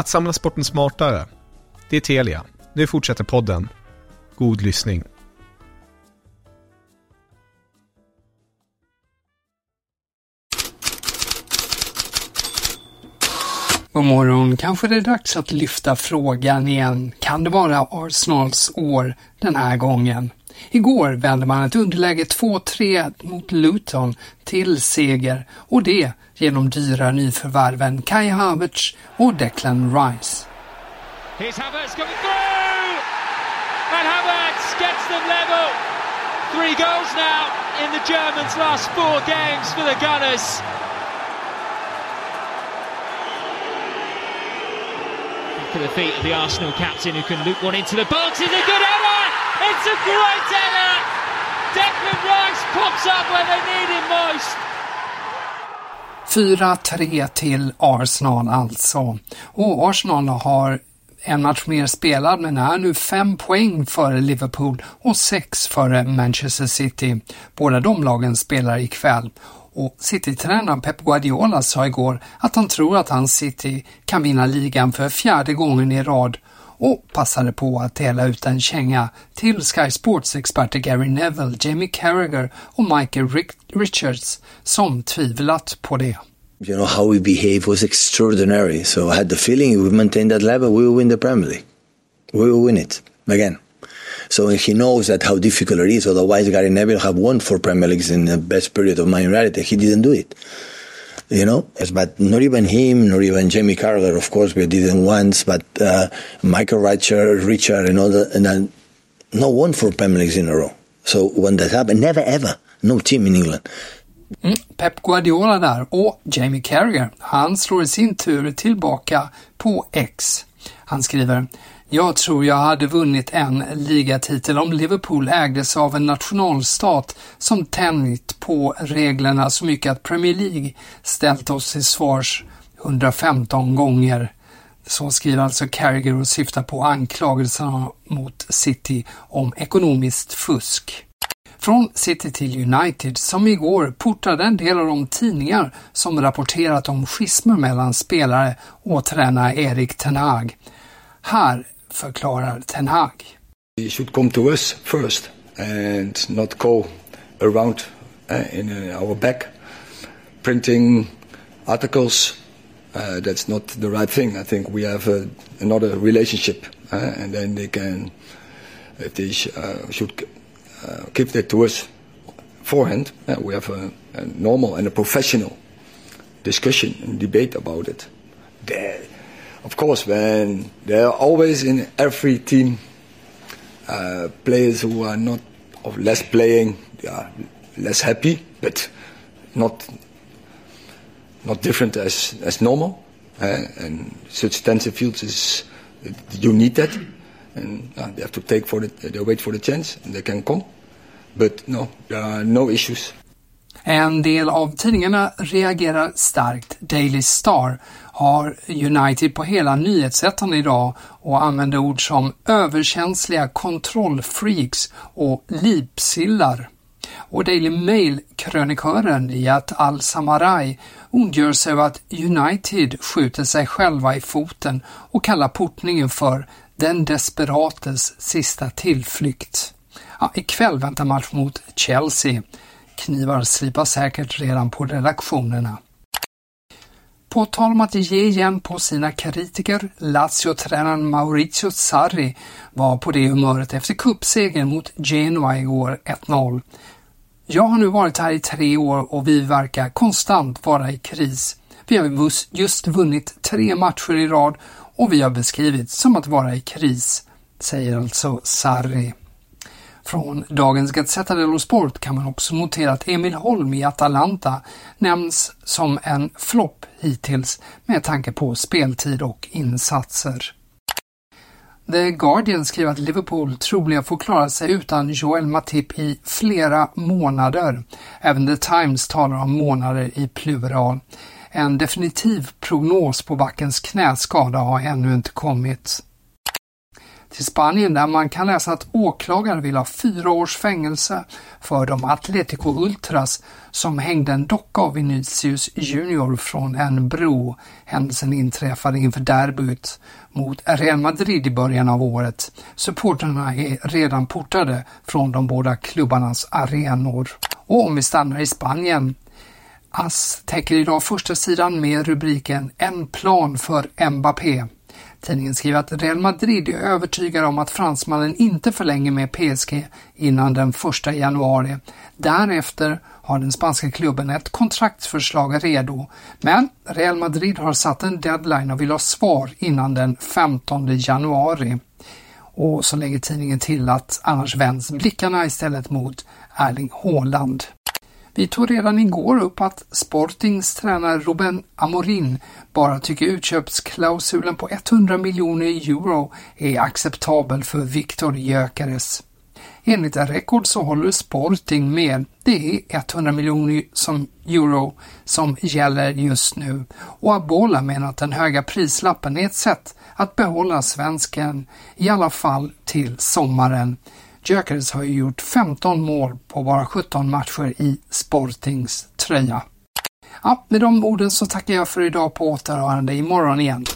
Att samla sporten smartare. Det är Telia. Nu fortsätter podden. God lyssning. God morgon, kanske det är dags att lyfta frågan igen. Kan det vara Arsenals år den här gången? Igår vände man ett underläge 2-3 mot Luton till seger och det genom dyra nyförvärven Kai Havertz och Declan Rice. Here's Havertz coming through! And Havertz gets them level. Three goals now in the Germans' last four games for the Gunners. Back at the feet of the Arsenal captain who can loop one into the box. It's a good header! It's a great header! Declan Rice pops up where they need him most. 4-3 till Arsenal alltså. Och Arsenal har en match mer spelad men är nu fem poäng före Liverpool och sex före Manchester City. Båda de lagen spelar ikväll. Och City-tränaren Pep Guardiola sa igår att han tror att hans City kan vinna ligan för fjärde gången i rad och passade på att dela ut en känga till Sky Sports-experter Gary Neville, Jamie Carragher och Michael Richards som tvivlat på det. You know, how we behave was extraordinary. So I had the feeling if we maintain that level, we will win the Premier League. We will win it again. So he knows that how difficult it is. Otherwise, Gary Neville have won four Premier Leagues in the best period of Man United. He didn't do it. You know, but not even him, nor even Jamie Carragher, of course, we didn't once, but uh, Michael Richard, Richard, and all that, and then no one for Leagues in a row. So when that happened, never ever, no team in England. Mm, Pep Guardiola där och Jamie Carragher, han slår i sin tur tillbaka på X. Han skriver jag tror jag hade vunnit en ligatitel om Liverpool ägdes av en nationalstat som tänjt på reglerna så mycket att Premier League ställt oss till svars 115 gånger. Så skriver alltså Carragher och syftar på anklagelserna mot City om ekonomiskt fusk. Från City till United som igår portade en del av de tidningar som rapporterat om schismer mellan spelare och tränare Erik Ten Hag. Här förklarar Ten Hag. He should come to us first and not go around uh, in uh, our back printing articles. Uh, that's not the right thing. I think we have another relationship, and then they can, if they sh should give that to us forehand, we have a, a, normal and a professional discussion and debate about it. There, of course, when there are always in every team uh, players who are not of less playing, they are less happy, but not not different as as normal. Uh, and such tensive fields is you need that, and uh, they have to take for the they wait for the chance and they can come. But no, there are no issues. En del av tidningarna reagerar starkt. Daily Star har United på hela nyhetssättande idag och använder ord som överkänsliga kontrollfreaks och lipsillar. Och Daily Mail-krönikören Yat Al-Samarai ondgör sig över att United skjuter sig själva i foten och kallar portningen för den desperates sista tillflykt. Ja, ikväll väntar match mot Chelsea. Knivar slipas säkert redan på redaktionerna. På tal om att ge igen på sina kritiker, Lazio-tränaren Maurizio Sarri var på det humöret efter cupsegern mot Genoa igår 1-0. Jag har nu varit här i tre år och vi verkar konstant vara i kris. Vi har just vunnit tre matcher i rad och vi har beskrivits som att vara i kris, säger alltså Sarri. Från dagens Gazzetta dello Sport kan man också notera att Emil Holm i Atalanta nämns som en flopp hittills med tanke på speltid och insatser. The Guardian skriver att Liverpool troligen får klara sig utan Joel Matip i flera månader. Även The Times talar om månader i plural. En definitiv prognos på backens knäskada har ännu inte kommit till Spanien där man kan läsa att åklagare vill ha fyra års fängelse för de Atletico Ultras som hängde en docka av Vinicius Junior från en bro. Händelsen inträffade inför derbyt mot Real Madrid i början av året. Supporterna är redan portade från de båda klubbarnas arenor. Och om vi stannar i Spanien AS täcker idag första sidan med rubriken En plan för Mbappé. Tidningen skriver att Real Madrid är övertygade om att fransmannen inte förlänger med PSG innan den 1 januari. Därefter har den spanska klubben ett kontraktsförslag redo, men Real Madrid har satt en deadline och vill ha svar innan den 15 januari. Och så lägger tidningen till att annars vänds blickarna istället mot Erling Haaland. Vi tog redan igår upp att Sportings tränare Ruben Amorin bara tycker utköpsklausulen på 100 miljoner euro är acceptabel för Viktor Gyökeres. Enligt en rekord så håller Sporting med. Det är 100 miljoner som euro som gäller just nu och Abola menar att den höga prislappen är ett sätt att behålla svensken i alla fall till sommaren. Gyökeres har ju gjort 15 mål på bara 17 matcher i Sportings tröja. Ja, med de orden så tackar jag för idag på återhörande imorgon igen.